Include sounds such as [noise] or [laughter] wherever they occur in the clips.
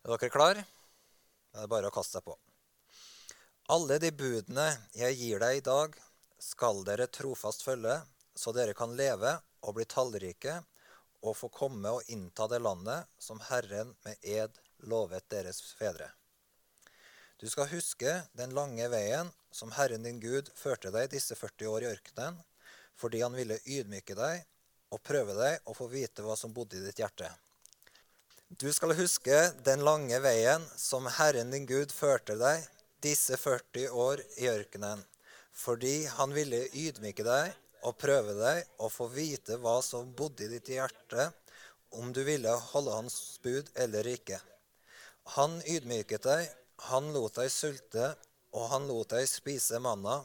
Er dere klar? Det er bare å kaste seg på. Alle de budene jeg gir deg i dag, skal dere trofast følge, så dere kan leve og bli tallrike og få komme og innta det landet som Herren med ed lovet deres fedre. Du skal huske den lange veien som Herren din Gud førte deg disse 40 år i ørkenen, fordi han ville ydmyke deg og prøve deg og få vite hva som bodde i ditt hjerte. Du skal huske den lange veien som Herren din Gud førte deg disse 40 år i ørkenen, fordi han ville ydmyke deg og prøve deg og få vite hva som bodde i ditt hjerte, om du ville holde hans bud eller ikke. Han ydmyket deg, han lot deg sulte, og han lot deg spise manna,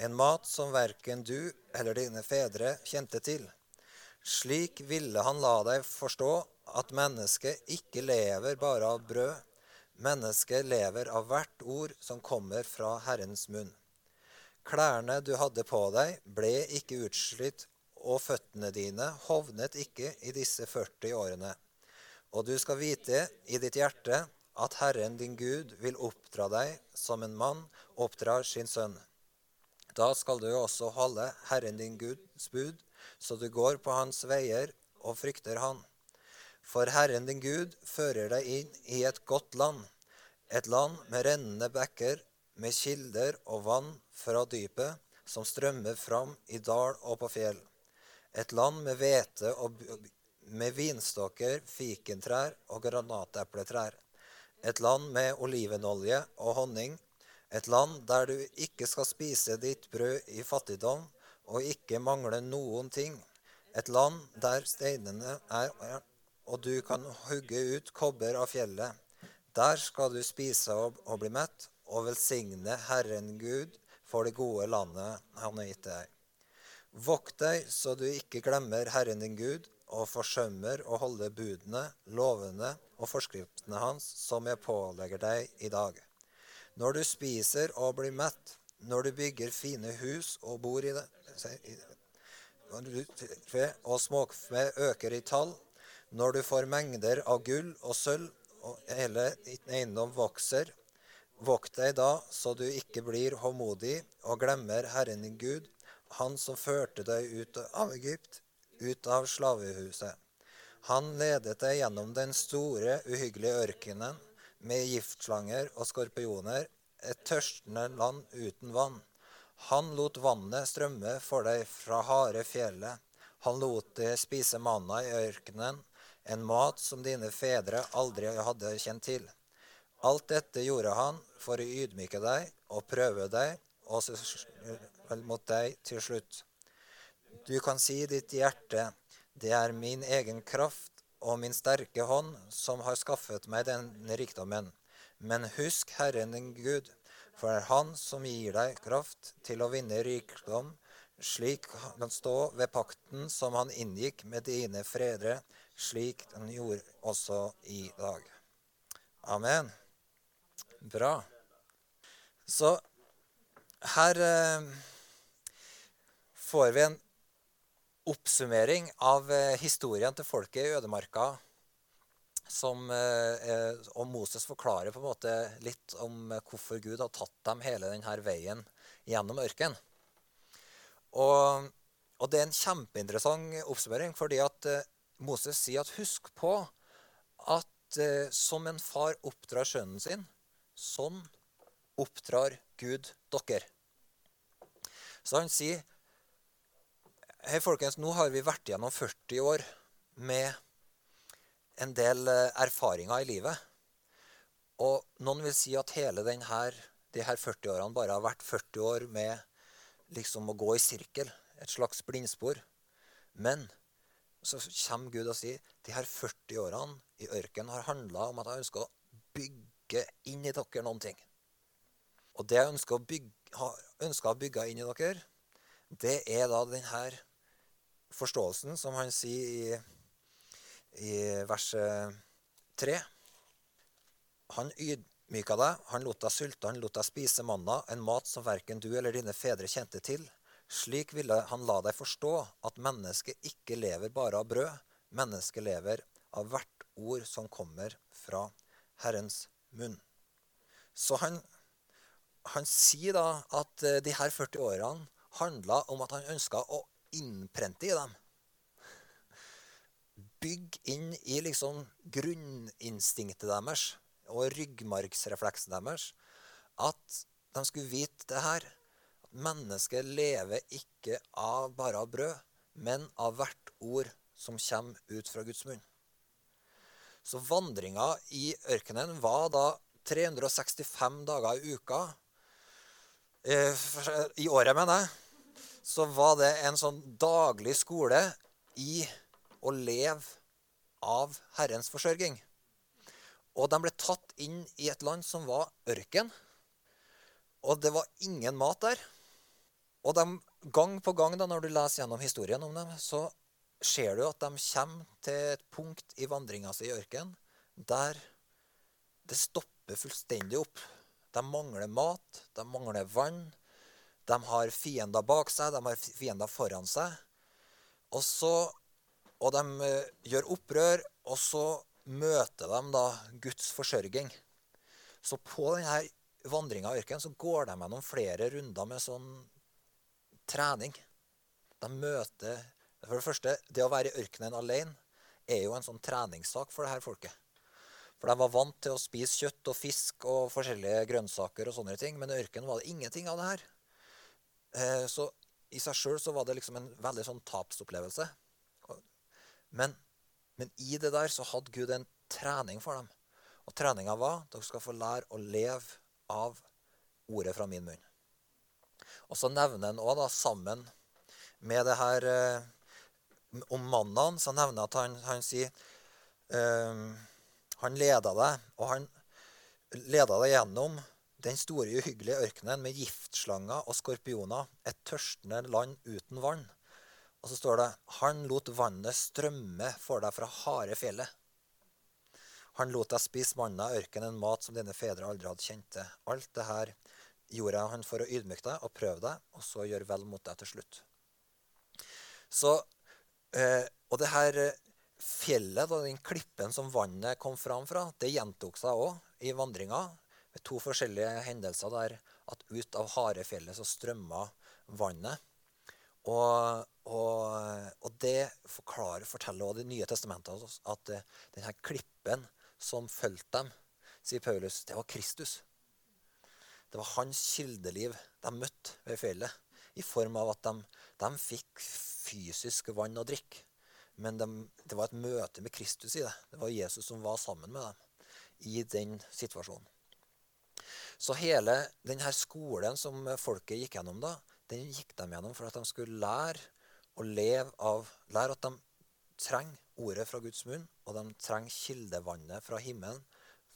en mat som verken du eller dine fedre kjente til. Slik ville han la deg forstå at mennesket ikke lever bare av brød, mennesket lever av hvert ord som kommer fra Herrens munn. Klærne du hadde på deg, ble ikke utslitt, og føttene dine hovnet ikke i disse 40 årene. Og du skal vite i ditt hjerte at Herren din Gud vil oppdra deg som en mann oppdrar sin sønn. Da skal du også holde Herren din Guds bud, så du går på hans veier og frykter han. For Herren din Gud fører deg inn i et godt land, et land med rennende bekker, med kilder og vann fra dypet, som strømmer fram i dal og på fjell. Et land med hvete og med vinstokker, fikentrær og granatepletrær. Et land med olivenolje og honning. Et land der du ikke skal spise ditt brød i fattigdom og ikke mangle noen ting. Et land der steinene er, og du kan hugge ut kobber av fjellet. Der skal du spise og, og bli mett, og velsigne Herren Gud for det gode landet han har gitt deg. Vokt deg så du ikke glemmer Herren din Gud og forsømmer å holde budene, lovene og forskriftene hans, som jeg pålegger deg i dag. Når du spiser og blir mett, når du bygger fine hus og bor i det, og småkfe øker i tall, når du får mengder av gull og sølv, og hele din eiendom vokser, vokt deg da så du ikke blir håmodig og glemmer Herren din Gud, Han som førte deg ut av Egypt, ut av slavehuset. Han ledet deg gjennom den store, uhyggelige ørkenen med giftslanger og skorpioner, et tørstende land uten vann. Han lot vannet strømme for deg fra harde fjellet. Han lot deg spise manna i ørkenen, en mat som dine fedre aldri hadde kjent til. Alt dette gjorde han for å ydmyke deg og prøve deg, og mot deg til slutt. Du kan si i ditt hjerte, det er min egen kraft og min sterke hånd som har skaffet meg denne rikdommen. Men husk Herren din Gud, for det er Han som gir deg kraft til å vinne rikdom, slik han kan stå ved pakten som han inngikk med dine fredre, slik den gjorde også i dag. Amen. Bra. Så her eh, får vi en oppsummering av eh, historien til folket i ødemarka. Som, eh, og Moses forklarer på en måte litt om hvorfor Gud har tatt dem hele denne veien gjennom ørkenen. Og, og, det er en kjempeinteressant oppsummering, fordi at eh, Moses sier at husk på at eh, som en far oppdrar sønnen sin, sånn oppdrar Gud dere. Så han sier Hei, folkens, nå har vi vært gjennom 40 år med en del eh, erfaringer i livet. Og noen vil si at hele denne, de her 40 årene bare har vært 40 år med liksom å gå i sirkel. Et slags blindspor. Men så kommer Gud og sier de her 40 årene i ørkenen har handla om at jeg ønsker å bygge inn i dere noen ting. Og det jeg ønsker å bygge, ønsker å bygge inn i dere, det er da denne forståelsen som han sier i, i vers 3. Han ydmyka deg, han lot deg sulte, han lot deg spise manna, en mat som verken du eller dine fedre kjente til. Slik ville han la deg forstå at mennesket ikke lever bare av brød, mennesket lever av hvert ord som kommer fra Herrens munn. Så han, han sier da at eh, de her 40 årene handla om at han ønska å innprente i dem. Bygge inn i liksom grunninstinktet deres og ryggmargsrefleksen deres at de skulle vite det her. Mennesket lever ikke av bare av brød, men av hvert ord som kommer ut fra Guds munn. Så vandringa i ørkenen var da 365 dager i uka. Eh, I året, mener jeg. Så var det en sånn daglig skole i å leve av Herrens forsørging. Og de ble tatt inn i et land som var ørken. Og det var ingen mat der. Og de, gang på gang da, når du leser gjennom historien om dem, så ser du at de kommer til et punkt i vandringa si i ørkenen der det stopper fullstendig opp. De mangler mat, de mangler vann. De har fiender bak seg, de har fiender foran seg. Og, så, og de uh, gjør opprør, og så møter de da Guds forsørging. Så på denne vandringa i ørkenen så går de gjennom flere runder med sånn trening. De møter For det første, det å være i ørkenen alene er jo en sånn treningssak for det her folket. For de var vant til å spise kjøtt og fisk og forskjellige grønnsaker og sånne ting. Men i ørkenen var det ingenting av det her. Eh, så i seg sjøl så var det liksom en veldig sånn tapsopplevelse. Men, men i det der så hadde Gud en trening for dem. Og treninga var dere skal få lære å leve av ordet fra min munn. Og så nevner han òg, sammen med det her eh, om mannen, så nevner han at han, han sier eh, Han leda deg, og han leda deg gjennom den store, uhyggelige ørkenen med giftslanger og skorpioner, et tørstende land uten vann. Og så står det Han lot vannet strømme for deg fra harde fjellet. Han lot deg spise manna i ørkenen, mat som dine fedre aldri hadde kjent til. Alt det her gjorde han for å ydmyke deg og prøve deg, og så gjøre vel mot deg til slutt. Så, eh, og det her eh, fjellet, og den klippen som vannet kom fram fra, det gjentok seg òg i vandringa. Med to forskjellige hendelser der at ut av Harefjellet så strømma vannet. Og, og, og, det forklarer, forteller også Det nye testamentet at eh, denne klippen som fulgte dem, sier Paulus, det var Kristus. Det var hans kildeliv de møtte ved fjellet, i form av at de, de fikk fysisk vann å drikke. Men de, det var et møte med Kristus i det. Det var Jesus som var sammen med dem i den situasjonen. Så hele denne skolen som folket gikk gjennom da, den gikk de gjennom for at de skulle lære å leve av Lære at de trenger ordet fra Guds munn, og de trenger kildevannet fra himmelen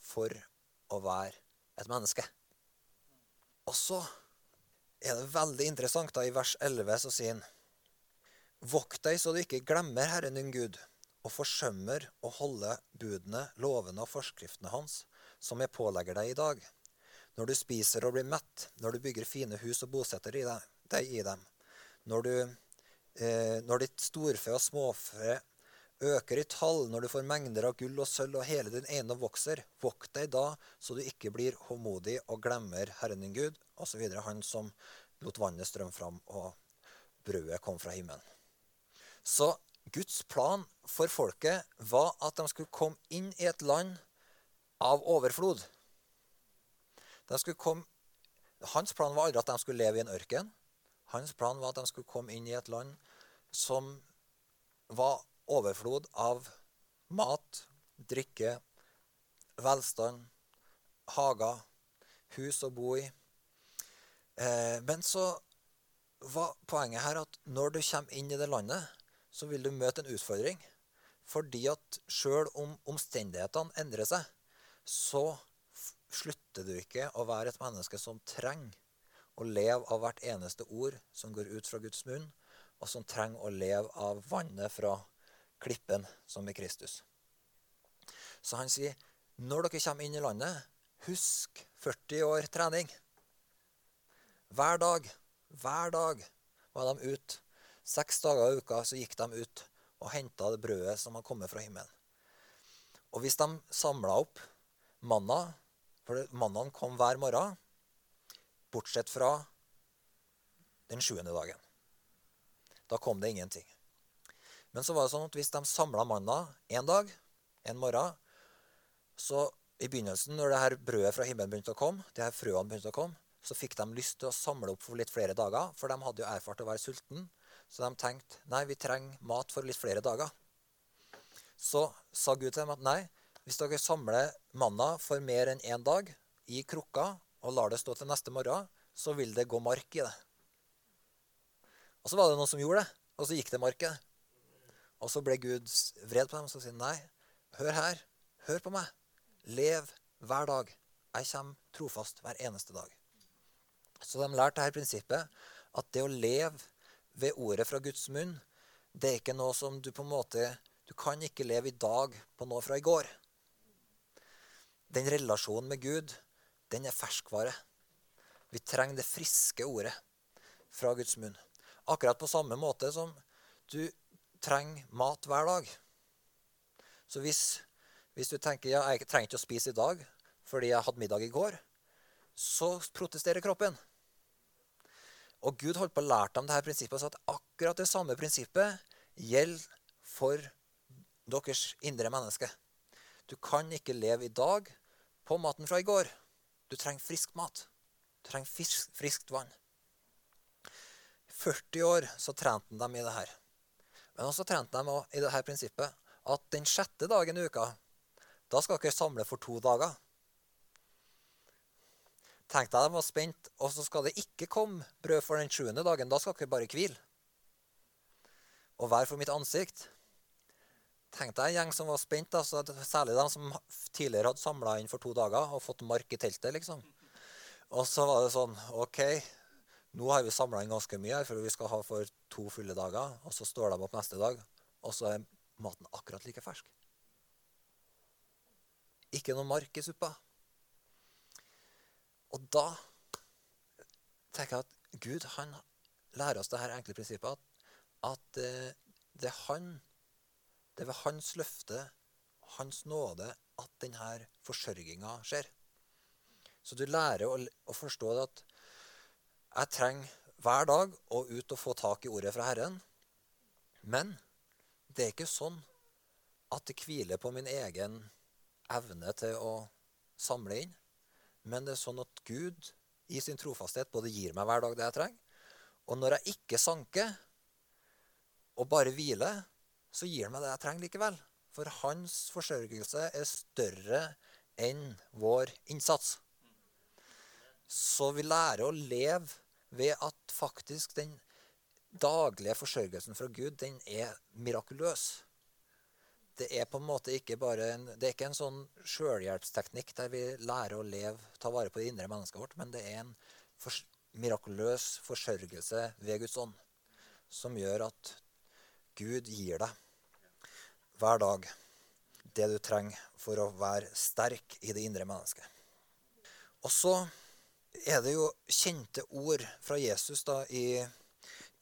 for å være et menneske. Og så er det veldig interessant da i vers 11 så sier han Vokt deg så du ikke glemmer Herren din Gud, og forsømmer å holde budene, lovene og forskriftene hans, som jeg pålegger deg i dag. Når du spiser og blir mett, når du bygger fine hus og bosetter deg i dem, når, du, eh, når ditt storfe og småfe øker i tall når du får mengder av gull og sølv, og hele din eiendom vokser. Vokt deg da, så du ikke blir håndmodig og glemmer Herren din Gud, osv. Han som lot vannet strømme fram, og brødet kom fra himmelen. Så Guds plan for folket var at de skulle komme inn i et land av overflod. Komme, hans plan var aldri at de skulle leve i en ørken. Hans plan var at de skulle komme inn i et land som var overflod av mat, drikke, velstand, hager, hus å bo i. Eh, men så var poenget her at når du kommer inn i det landet, så vil du møte en utfordring. Fordi at sjøl om omstendighetene endrer seg, så slutter du ikke å være et menneske som trenger å leve av hvert eneste ord som går ut fra Guds munn, og som trenger å leve av vannet fra klippen som er Kristus. Så han sier, når dere kommer inn i landet, husk 40 år trening. Hver dag, hver dag var de ute. Seks dager i uka så gikk de ut og henta det brødet som hadde kommet fra himmelen. Og hvis de samla opp manna. For mannaen kom hver morgen, bortsett fra den sjuende dagen. Da kom det ingenting. Men så var det sånn at hvis de samla manna én dag, en morgen, så i begynnelsen, når det her brødet fra himmelen begynte å komme, de her frøene begynte å komme, så fikk de lyst til å samle opp for litt flere dager, for de hadde jo erfart å være sulten. Så de tenkte nei, vi trenger mat for litt flere dager. Så sa Gud til dem at nei, hvis dere samler manna for mer enn én dag i krukka og lar det stå til neste morgen, så vil det gå mark i det. Og så var det noen som gjorde det, og så gikk det mark i det. Og så ble Gud vred på dem og så sier nei, hør her, hør på meg. Lev hver dag. Jeg kommer trofast hver eneste dag. Så de lærte dette prinsippet at det å leve ved ordet fra Guds munn, det er ikke noe som du på en måte Du kan ikke leve i dag på noe fra i går. Den relasjonen med Gud, den er ferskvare. Vi trenger det friske ordet fra Guds munn. Akkurat på samme måte som du trenger mat hver dag. Så hvis, hvis du tenker ja, jeg trenger ikke å spise i dag fordi jeg hadde middag i går, så protesterer kroppen. Og Gud holdt på å lære dem dette prinsippet så at akkurat det samme prinsippet gjelder for deres indre menneske. Du kan ikke leve i dag på maten fra i går. Du trenger frisk mat. Du trenger frisk, friskt vann. 40 år så trente de i det her. Men også trente de i dette prinsippet at den sjette dagen i uka, da skal dere samle for to dager. Tenk deg de var spent, og så skal det ikke komme brød for den sjuende dagen. Da skal dere bare hvile. Og vær for mitt ansikt. Tenk deg en gjeng som var spent, altså, særlig de som tidligere hadde samla inn for to dager og fått mark i teltet. liksom. Og så var det sånn OK, nå har vi samla inn ganske mye her, for vi skal ha for to fulle dager. Og så står de opp neste dag, og så er maten akkurat like fersk. Ikke noe mark i suppa. Og da tenker jeg at Gud han lærer oss det her enkle prinsippet at, at eh, det er han det er ved hans løfte, hans nåde, at denne forsørginga skjer. Så du lærer å, å forstå at jeg trenger hver dag å ut og få tak i ordet fra Herren. Men det er ikke sånn at det hviler på min egen evne til å samle inn. Men det er sånn at Gud i sin trofasthet både gir meg hver dag det jeg trenger. Og når jeg ikke sanker og bare hviler, så gir han meg det jeg trenger likevel. For hans forsørgelse er større enn vår innsats. Så vi lærer å leve ved at faktisk den daglige forsørgelsen fra Gud, den er mirakuløs det er på en måte ikke bare en, det er ikke en sånn sjølhjelpsteknikk der vi lærer å leve, ta vare på det indre mennesket vårt, men det er en for, mirakuløs forsørgelse ved Guds ånd som gjør at Gud gir deg hver dag det du trenger for å være sterk i det indre mennesket. Og så er det jo kjente ord fra Jesus da i,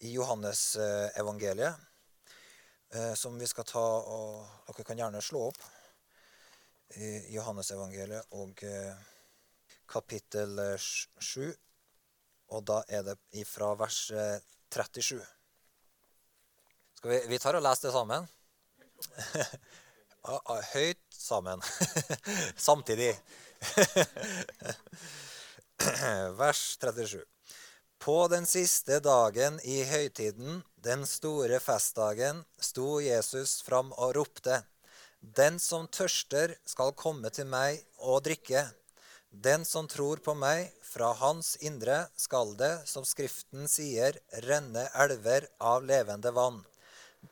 i Johannes-evangeliet eh, som vi skal ta og Dere kan gjerne slå opp i Johannesevangeliet og eh, kapittel 7. Og da er det fra vers 37. Eh, skal vi, vi tar og leser det sammen. [laughs] Høyt sammen. [laughs] Samtidig. [laughs] [clears throat] vers 37. På den siste dagen i høytiden, den store festdagen, sto Jesus fram og ropte:" Den som tørster, skal komme til meg og drikke. Den som tror på meg, fra hans indre skal det, som Skriften sier, renne elver av levende vann.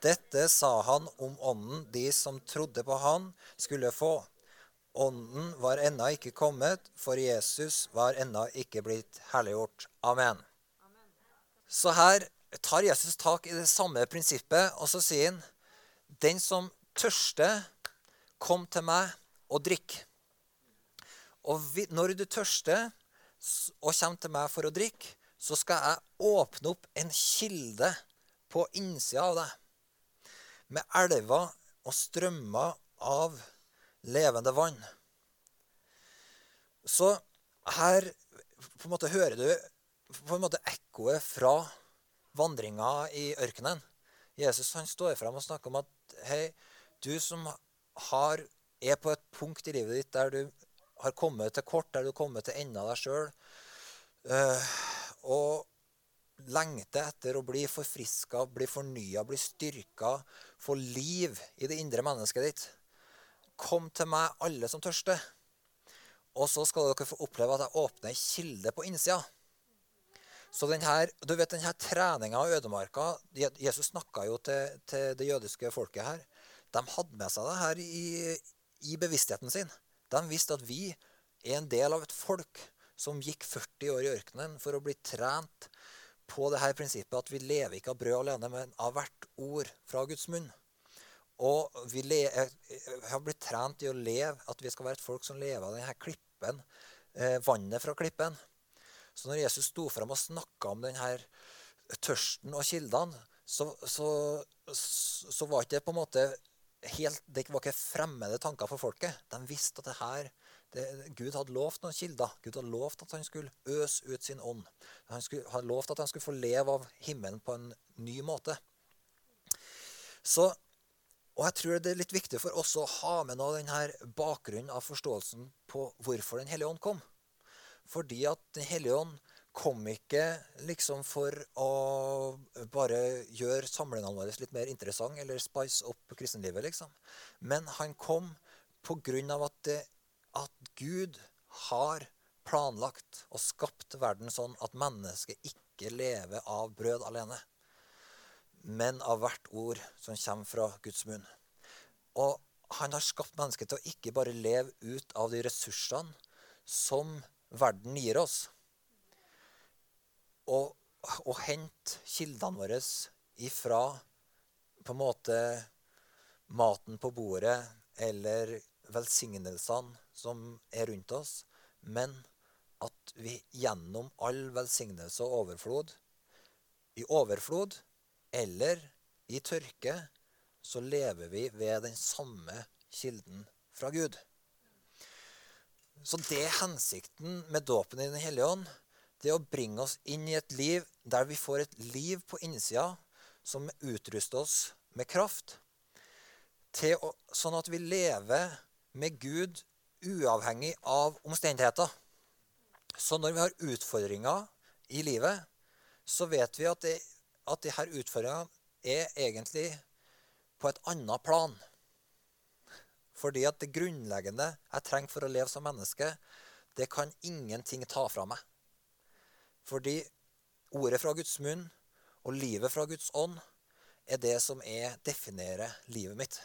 Dette sa han om ånden de som trodde på han, skulle få. Ånden var ennå ikke kommet, for Jesus var ennå ikke blitt herliggjort. Amen. Så her tar Jesus tak i det samme prinsippet, og så sier han Den som tørster, kom til meg og drikk. Og når du tørster og kommer til meg for å drikke, så skal jeg åpne opp en kilde på innsida av deg. Med elver og strømmer av levende vann. Så her på en måte hører du på en måte ekkoet fra vandringa i ørkenen. Jesus han står fram og snakker om at hei, du som har, er på et punkt i livet ditt der du har kommet til kort, der du har kommet til enden av deg sjøl, eh, og lengter etter å bli forfriska, bli fornya, bli styrka, få liv i det indre mennesket ditt. Kom til meg, alle som tørster. Og så skal dere få oppleve at jeg åpner ei kilde på innsida. Så denne, du vet, denne treninga av ødemarka Jesus snakka jo til, til, det jødiske folket her. De hadde med seg det her i, i, bevisstheten sin. De visste at vi er en del av et folk som gikk 40 år i ørkenen for å bli trent på det her prinsippet at vi lever ikke av brød alene, men av hvert ord fra Guds munn. Og vi har blitt trent i å leve, at vi skal være et folk som lever av denne klippen, eh, vannet fra klippen. Så når Jesus sto fram og snakka om denne tørsten og kildene, så, så, så, var ikke det på en måte helt, det var ikke fremmede tanker for folket. De visste at det her, det, Gud hadde lovt noen kilder. Gud hadde lovt at han skulle øse ut sin ånd. Han skulle, hadde lovt at han skulle få leve av himmelen på en ny måte. Så, og jeg tror det er litt viktig for oss å ha med noe denne bakgrunnen av forståelsen på hvorfor Den hellige ånd kom. Fordi at Den hellige ånd kom ikke liksom for å bare gjøre samlingene våre litt mer interessante eller spice opp kristenlivet, liksom. Men han kom av at, at Gud har planlagt og skapt verden sånn at mennesket ikke lever av brød alene, men av hvert ord som kommer fra Guds munn. Og han har skapt mennesket til å ikke bare leve ut av de ressursene som verden gir oss. Og, og hente kildene våre ifra på en måte maten på bordet eller velsignelsene som er rundt oss, men at vi gjennom all velsignelse og overflod, i overflod eller i tørke, så lever vi ved den samme kilden fra Gud. Så det er hensikten med dåpen i Den hellige ånd. Det å bringe oss inn i et liv der vi får et liv på innsida som utruster oss med kraft. Å, sånn at vi lever med Gud uavhengig av omstendigheter. Så når vi har utfordringer i livet, så vet vi at, det, at her utfordringene er egentlig på et annet plan. Fordi at det grunnleggende jeg trenger for å leve som menneske, det kan ingenting ta fra meg. Fordi ordet fra Guds munn og livet fra Guds ånd er det som er, definerer livet mitt.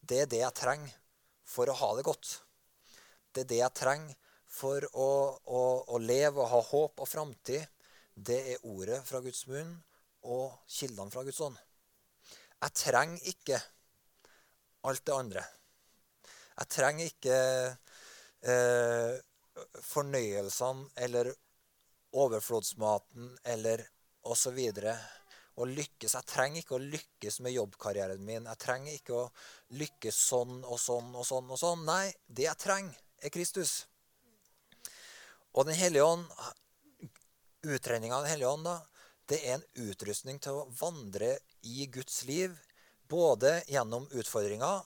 Det er det jeg trenger for å ha det godt. Det er det jeg trenger for å, å, å leve og ha håp og framtid. Det er ordet fra Guds munn og kildene fra Guds ånd. Jeg trenger ikke alt det andre. Jeg trenger ikke eh, fornøyelsene eller overflodsmaten eller osv. Å lykkes. Jeg trenger ikke å lykkes med jobbkarrieren min. Jeg trenger ikke å lykkes sånn og sånn og sånn. og sånn. Nei, det jeg trenger, er Kristus. Og Den hellige ånd, utregninga av Den hellige ånd, da, det er en utrustning til å vandre i Guds liv. Både gjennom utfordringer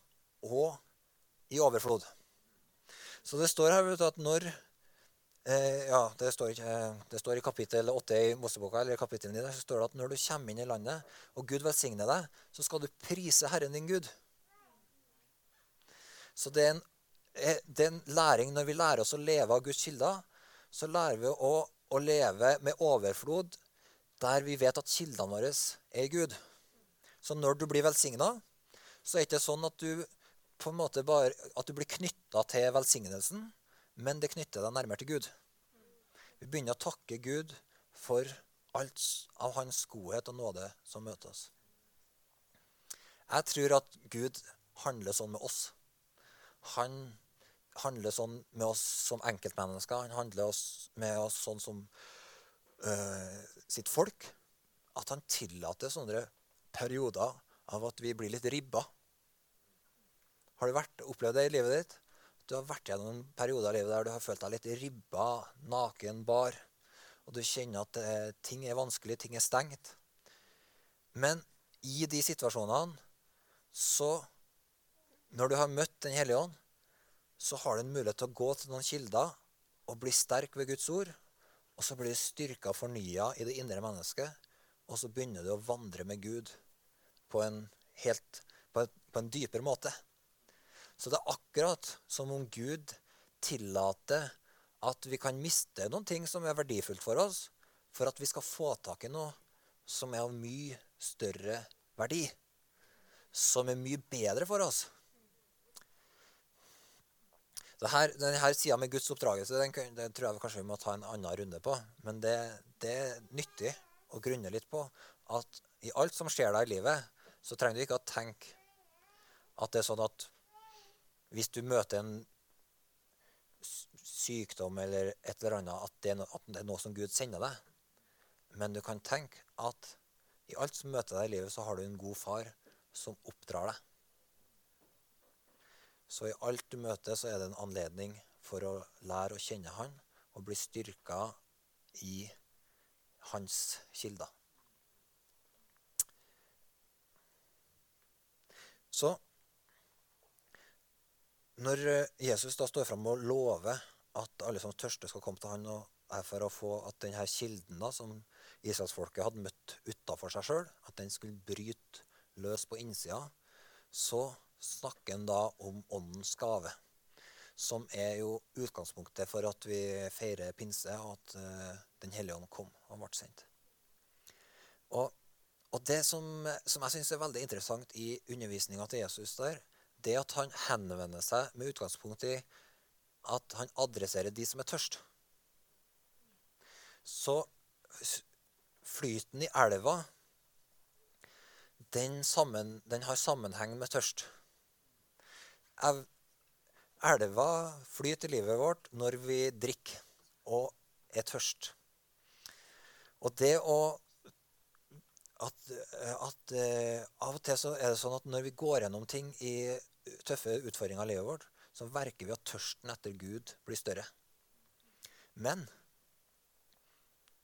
og i overflod. Så det står her at når eh, Ja, det står, ikke, det står, i kapittel 8 i Moseboka, eller kapittel 9, der, så står det at når du kommer inn i landet, og Gud velsigner deg, så skal du prise Herren din Gud. Så det er, en, eh, det er en læring når vi lærer oss å leve av Guds kilder, så lærer vi å, å leve med overflod der vi vet at kildene våre er Gud. Så når du blir velsigna, så er det ikke sånn at du på en måte bare at du blir knytta til velsignelsen, men det knytter deg nærmere til Gud. Vi begynner å takke Gud for alt av hans godhet og nåde som møter oss. Jeg tror at Gud handler sånn med oss. Han handler sånn med oss som enkeltmennesker. Han handler med oss sånn som sitt folk. At han tillater sånne perioder av at vi blir litt ribba har du vært, opplevd det i livet ditt? Du har vært gjennom en periode av livet der du har følt deg litt ribba, naken, bar, og du kjenner at eh, ting er vanskelig, ting er stengt. Men i de situasjonene så Når du har møtt Den hellige ånd, så har du en mulighet til å gå til noen kilder og bli sterk ved Guds ord. Og så blir du styrka og fornya i det indre mennesket, og så begynner du å vandre med Gud på en, helt, på en, på en dypere måte. Så det er akkurat som om Gud tillater at vi kan miste noen ting som er verdifullt for oss, for at vi skal få tak i noe som er av mye større verdi. Som er mye bedre for oss. Her, denne sida med Guds oppdragelse den, den, tror jeg kanskje vi må ta en annen runde på. Men det, det er nyttig å grunne litt på at i alt som skjer deg i livet, så trenger du ikke å tenke at det er sånn at hvis du møter en sykdom eller et eller annet, at det, no, at det er noe som Gud sender deg. Men du kan tenke at i alt som møter deg i livet, så har du en god far som oppdrar deg. Så i alt du møter, så er det en anledning for å lære å kjenne Han og bli styrka i hans kilder. Så når Jesus da står fram og lover at alle som tørster, skal komme til han og er for å få at denne kilden da, som israelsfolket hadde møtt utafor seg sjøl, at den skulle bryte løs på innsida, så snakker han da om åndens gave. Som er jo utgangspunktet for at vi feirer pinse, og at uh, Den hellige ånd kom og ble sendt. Og, og det som, som jeg syns er veldig interessant i undervisninga til Jesus der, det at han henvender seg med utgangspunkt i at han adresserer de som er tørst. Så flyten i elva, den, sammen, den har sammenheng med tørst. Elva flyter i livet vårt når vi drikker og er tørst. Og det å at, at uh, Av og til så er det sånn at når vi går gjennom ting i tøffe utfordringer i livet vårt, så verker vi at tørsten etter Gud blir større. Men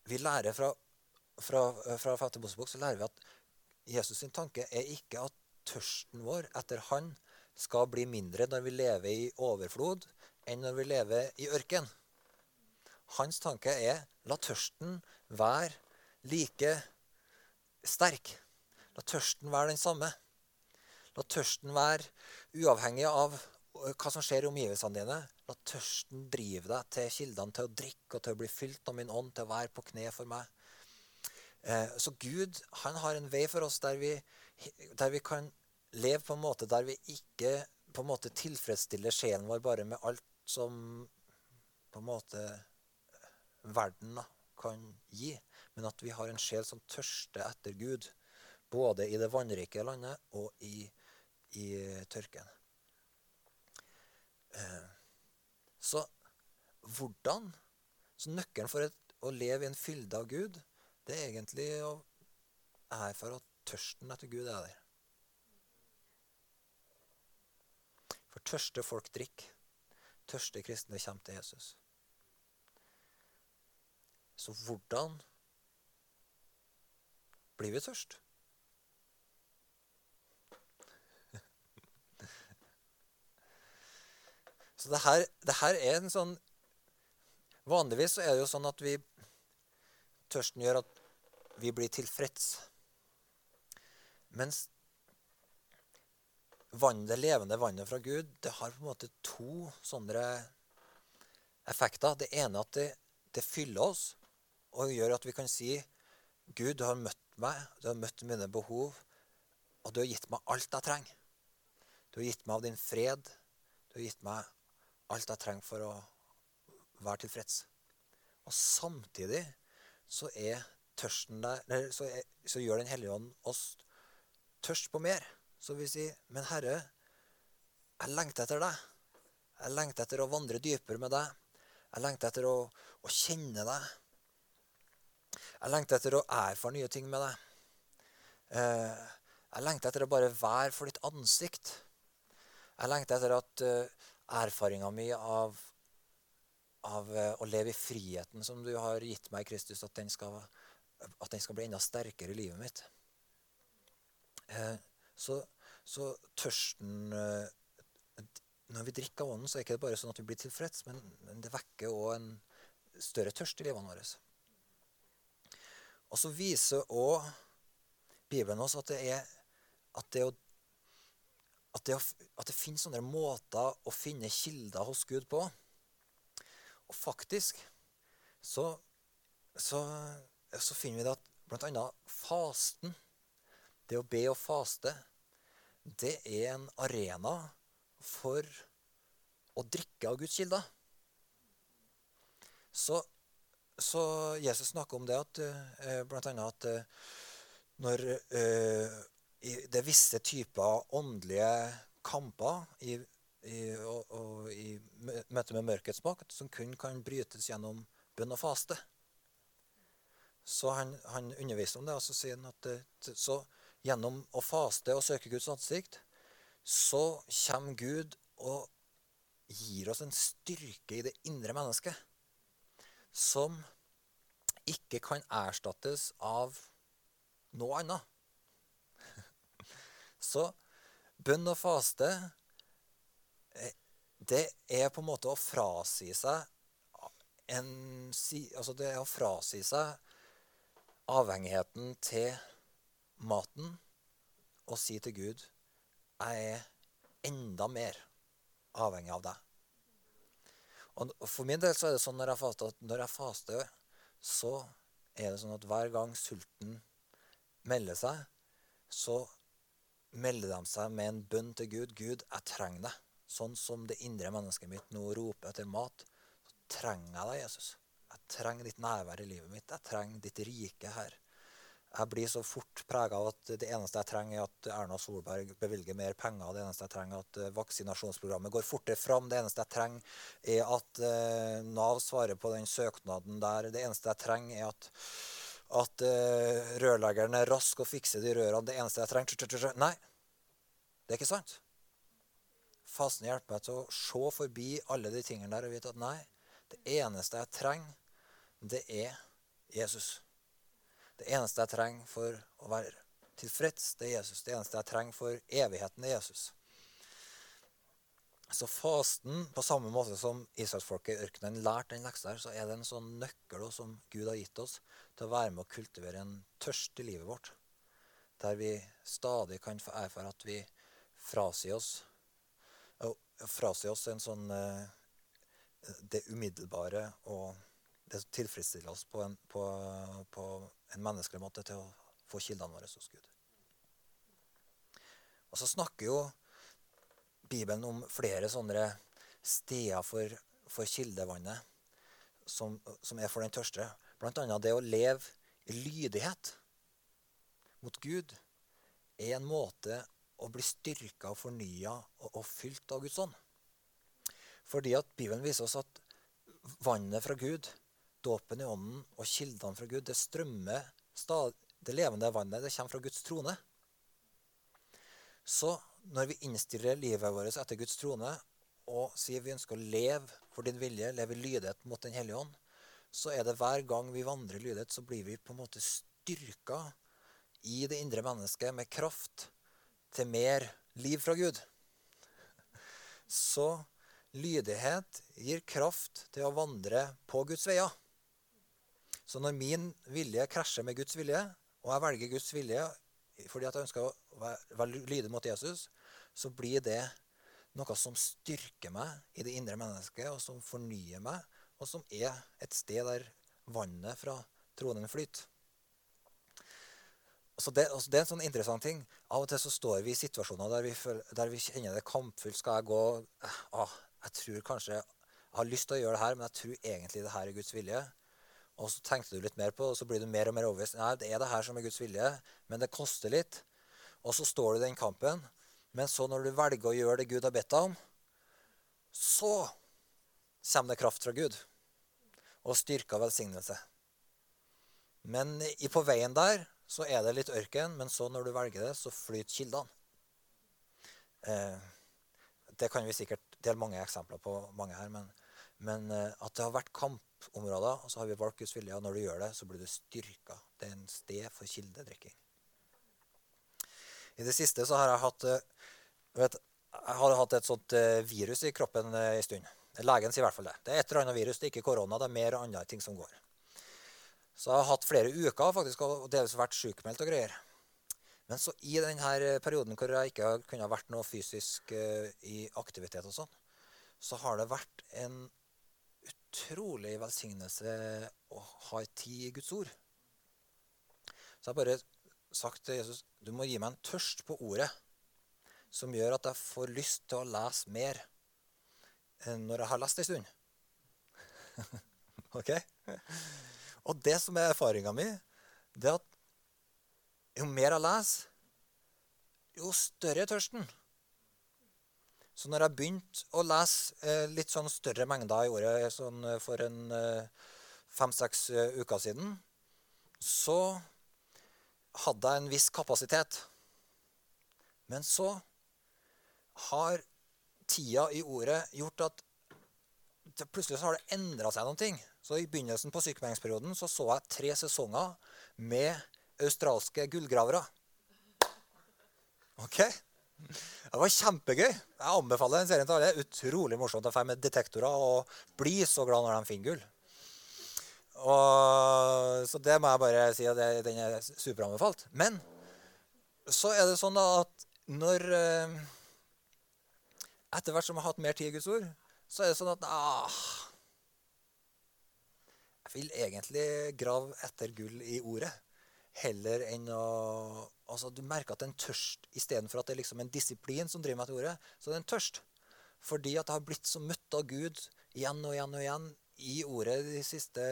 vi lærer fra, fra, fra Femte så lærer vi at Jesus sin tanke er ikke at tørsten vår etter Han skal bli mindre når vi lever i overflod, enn når vi lever i ørken. Hans tanke er la tørsten være like sterk. La tørsten være den samme. La tørsten være uavhengig av hva som skjer i omgivelsene dine. La tørsten drive deg til kildene, til å drikke og til å bli fylt av min ånd, til å være på kne for meg. Eh, så Gud han har en vei for oss der vi, der vi kan leve på en måte der vi ikke på en måte tilfredsstiller sjelen vår bare med alt som på en måte verden da, kan gi, men at vi har en sjel som tørster etter Gud. Både i det vannrike landet og i i tørken. Eh, så hvordan Så nøkkelen for et, å leve i en fylde av Gud, det er egentlig å erfare at tørsten etter Gud er der. For tørste folk drikker. Tørste kristne kommer til Jesus. Så hvordan blir vi tørst? [laughs] Så det her, det her, er en sånn Vanligvis så er det jo sånn at vi Tørsten gjør at vi blir tilfreds. Mens vann, det levende vannet fra Gud det har på en måte to sånne effekter. Det ene er at det, det fyller oss og gjør at vi kan si Gud, du har møtt meg, du har møtt mine behov, og du har gitt meg alt jeg trenger. Du har gitt meg av din fred. Du har gitt meg alt jeg trenger for å være tilfreds. Og samtidig så er tørsten der, så, er, så gjør Den hellige ånd oss tørst på mer. Så vi sier, 'Men Herre, jeg lengter etter deg.' Jeg lengter etter å vandre dypere med deg. Jeg lengter etter å, å kjenne deg. Jeg lengter etter å erfare nye ting med deg. Eh, jeg lengter etter å bare være for ditt ansikt. Jeg lengter etter at uh, erfaringa mi av, av uh, å leve i friheten som du har gitt meg, i Kristus, at den skal, at den skal bli enda sterkere i livet mitt. Eh, så, så tørsten eh, Når vi drikker av ånden, så er det ikke bare sånn at vi blir tilfreds, men, men det vekker òg en større tørst i livene våre. Og så viser òg Bibelen oss at det er at det, å, at, det, at det finnes sånne måter å finne kilder hos Gud på. Og faktisk så, så, så finner vi det at bl.a. fasten, det å be og faste, det er en arena for å drikke av Guds kilder. Så, så Jesus snakker om det at eh, bl.a. at eh, når eh, det er visse typer åndelige kamper i, i, og, og, i møte med mørkets makt som kun kan brytes gjennom bønn og faste. Så han, han underviser om det, og så sier han at så gjennom å faste og søke Guds ansikt, så kommer Gud og gir oss en styrke i det indre mennesket som ikke kan erstattes av noe annet. [laughs] Så bønn og faste eh, det er på en måte å frasi seg en, altså det er å frasi seg avhengigheten til maten og si til Gud jeg er enda mer avhengig av deg. Og For min del så er det sånn når jeg faster, når jeg faster så er det sånn at hver gang sulten melder seg, så melder de seg med en bønn til Gud. Gud, jeg trenger deg. Sånn som det indre mennesket mitt nå roper etter mat, så trenger jeg deg, Jesus. Jeg trenger ditt nærvær i livet mitt. Jeg trenger ditt rike her. Jeg blir så fort prega av at det eneste jeg trenger, er at Erna Solberg bevilger mer penger. Det eneste jeg trenger, er at eh, vaksinasjonsprogrammet går fortere fram. Det eneste jeg trenger, er at uh, Nav svarer på den søknaden der. Det eneste jeg trenger, er at at uh, rørleggeren er rask og fikser de rørene. Det eneste jeg trenger Nei, det er ikke sant. Fasten hjelper meg til å se forbi alle de tingene der og vite at nei, det eneste jeg trenger, det er Jesus. Det eneste jeg trenger for å være tilfreds, det er Jesus. Det eneste jeg trenger for evigheten, det er Jesus. Så fasten, på samme måte som israelsfolket i ørkenen lærte den leksa her, så er det en sånn nøkkel som Gud har gitt oss til å være med å kultivere en tørst i livet vårt. Der vi stadig kan få erfare at vi frasier oss, frasier oss en sånn eh, det umiddelbare og det tilfredsstiller oss på en, på, på en menneskelig måte til å få kildene våre hos Gud. Og så snakker jo Bibelen om flere sånne steder for, for kildevannet som, som, er for den tørste. Annet det å leve i lydighet mot Gud er en måte å bli styrka og fornya og, og fylt av Guds ånd. Fordi at Bibelen viser oss at vannet fra Gud, dåpen i ånden og kildene fra Gud, det strømmer det levende vannet det kommer fra Guds trone. Så når vi innstiller livet vårt etter Guds trone og sier vi ønsker å leve for din vilje, leve i lydighet mot Den hellige ånd, så er det hver gang vi vandrer i lydighet, så blir vi på en måte styrka i det indre mennesket med kraft til mer liv fra Gud. Så lydighet gir kraft til å vandre på Guds veier. Så når min vilje krasjer med Guds vilje, og jeg velger Guds vilje fordi jeg ønsker å være lydig mot Jesus, så blir det noe som styrker meg i det indre mennesket, og som fornyer meg, og som er et sted der vannet fra tronen flyter. Så det, altså det, er en sånn interessant ting. Av og til så står vi i situasjoner der vi, føler, der vi kjenner det kampfullt. Skal jeg gå ah, Jeg tror kanskje jeg har lyst til å gjøre det her, men jeg tror egentlig det her er Guds vilje. Og så tenkte du litt mer på det, og så blir du mer og mer overbevist. Nei, det er det her som er Guds vilje, men det koster litt. Og så står du i den kampen. Men så når du velger å gjøre det Gud har bedt deg om, så kommer det kraft fra Gud og styrke og velsignelse. Men på veien der så er det litt ørken, men så når du velger det, så flyter kildene. Eh, det kan vi sikkert dele mange eksempler på mange her, men, men eh, at det har vært kampområder, og så har vi valgt vilje. Og når du gjør det, så blir du styrka. Det er en sted for kildedrikking. I det siste så har jeg hatt eh, vet, jeg har hatt et sånt eh, virus i kroppen en stund. Legen sier i hvert fall det. Det er et eller annet virus, det er ikke korona. Det er mer andre ting som går. Så jeg har hatt flere uker faktisk, og delvis vært sykemeldt og greier. Men så i denne perioden hvor jeg ikke kunne vært noe fysisk i aktivitet, og sånn, så har det vært en utrolig velsignelse å ha tid i Guds ord. Så jeg har bare sagt til Jesus du må gi meg en tørst på ordet som gjør at jeg får lyst til å lese mer når jeg har lest en stund. [laughs] ok? Og det som er erfaringa mi, det er at jo mer jeg leser, jo større er tørsten. Så når jeg begynte å lese eh, litt sånn større mengder i året sånn eh, for en eh, fem-seks uker siden, så hadde jeg en viss kapasitet. Men så har tida i ordet gjort at plutselig har det endra seg noen ting. Så I begynnelsen på sykemeldingsperioden så, så jeg tre sesonger med australske gullgravere. Ok? Det var kjempegøy. Jeg anbefaler den serien til alle. Utrolig morsomt å dra med detektorer og bli så glad når de finner gull. Og, så det må jeg bare si at den er superanbefalt. Men så er det sånn at når eh, Etter hvert som jeg har hatt mer tid i Guds ord, så er det sånn at ah, Jeg vil egentlig grave etter gull i ordet heller enn å altså Du merker at det er en tørst istedenfor at det er liksom en disiplin som driver meg til ordet. Så det er en tørst. Fordi at jeg har blitt så møtt av Gud igjen og igjen og igjen i ordet de siste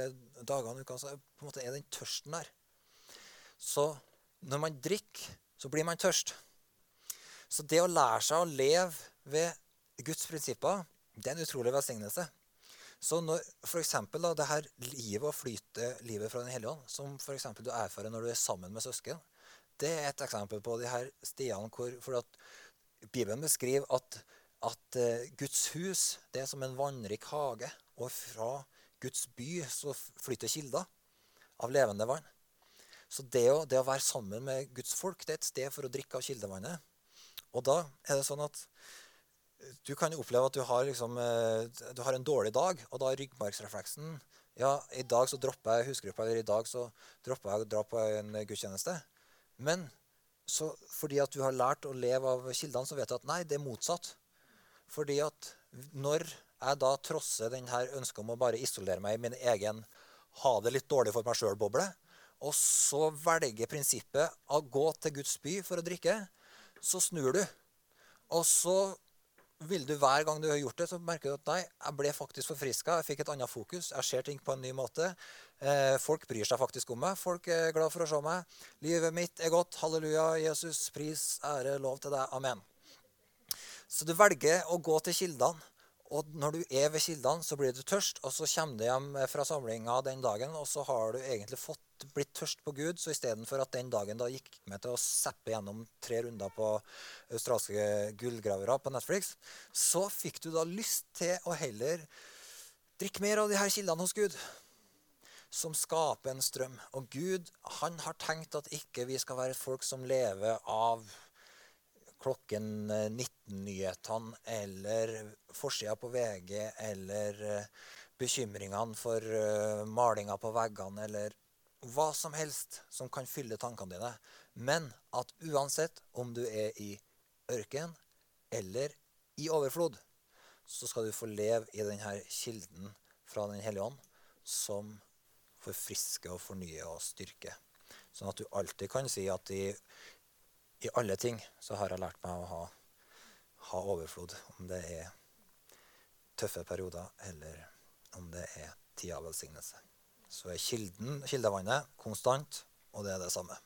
dagene. Uka, så på en måte er den tørsten der. Så når man drikker, så blir man tørst. Så det å lære seg å leve ved Guds prinsipper, det er en utrolig velsignelse. Så når da, det her livet og flytet, livet fra Den hellige ånd, som for du erfarer når du er sammen med søsken, det er et eksempel på de her stedene hvor for at Bibelen beskriver at, at uh, Guds hus det er som en vannrik hage. Og fra Guds by så flyter kilder av levende vann. Så det å, det å være sammen med Guds folk det er et sted for å drikke av kildevannet. Og da er det sånn at du kan oppleve at du har, liksom, eh, du har, en dårlig dag, og da er ryggmargsrefleksen Ja, i dag så dropper jeg husgruppa, eller i dag så dropper jeg å dra på en gudstjeneste. Men så, fordi at du har lært å leve av kildene, så vet du at nei, det er motsatt. Fordi at når jeg da trosser denne ønsket om å bare isolere meg i min egen ha det litt dårlig for meg sjøl-boble, og så velger prinsippet å gå til Guds by for å drikke, så snur du. Og så vil du hver gang du har gjort det, så merker du at nei, jeg ble faktisk forfriska. Jeg fikk et annet fokus. Jeg ser ting på en ny måte. Eh, folk bryr seg faktisk om meg. Folk er glad for å se meg. Livet mitt er godt. Halleluja. Jesus, pris, ære, lov til deg. Amen. Så du velger å gå til kildene. Og når du er ved kildene, så blir du tørst, og så kommer du hjem fra samlinga den dagen, og så har du egentlig fått blitt tørst på Gud. Så istedenfor at den dagen da gikk med til å seppe gjennom tre runder på australske gullgravere på Netflix, så fikk du da lyst til å heller drikke mer av de her kildene hos Gud. Som skaper en strøm. Og Gud han har tenkt at ikke vi skal være folk som lever av klokken 19-nyhetene eh, eller forsida på VG eller eh, bekymringene for uh, malinga på veggene eller hva som helst som kan fylle tankene dine. Men at uansett om du er i ørken eller i overflod, så skal du få leve i denne kilden fra Den hellige ånd som forfrisker og fornyer og styrker. Sånn at du alltid kan si at i i alle ting så har jeg lært meg å ha, ha overflod. Om det er tøffe perioder, eller om det er tida velsignelse. Så er kilden, kildevannet konstant, og det er det samme.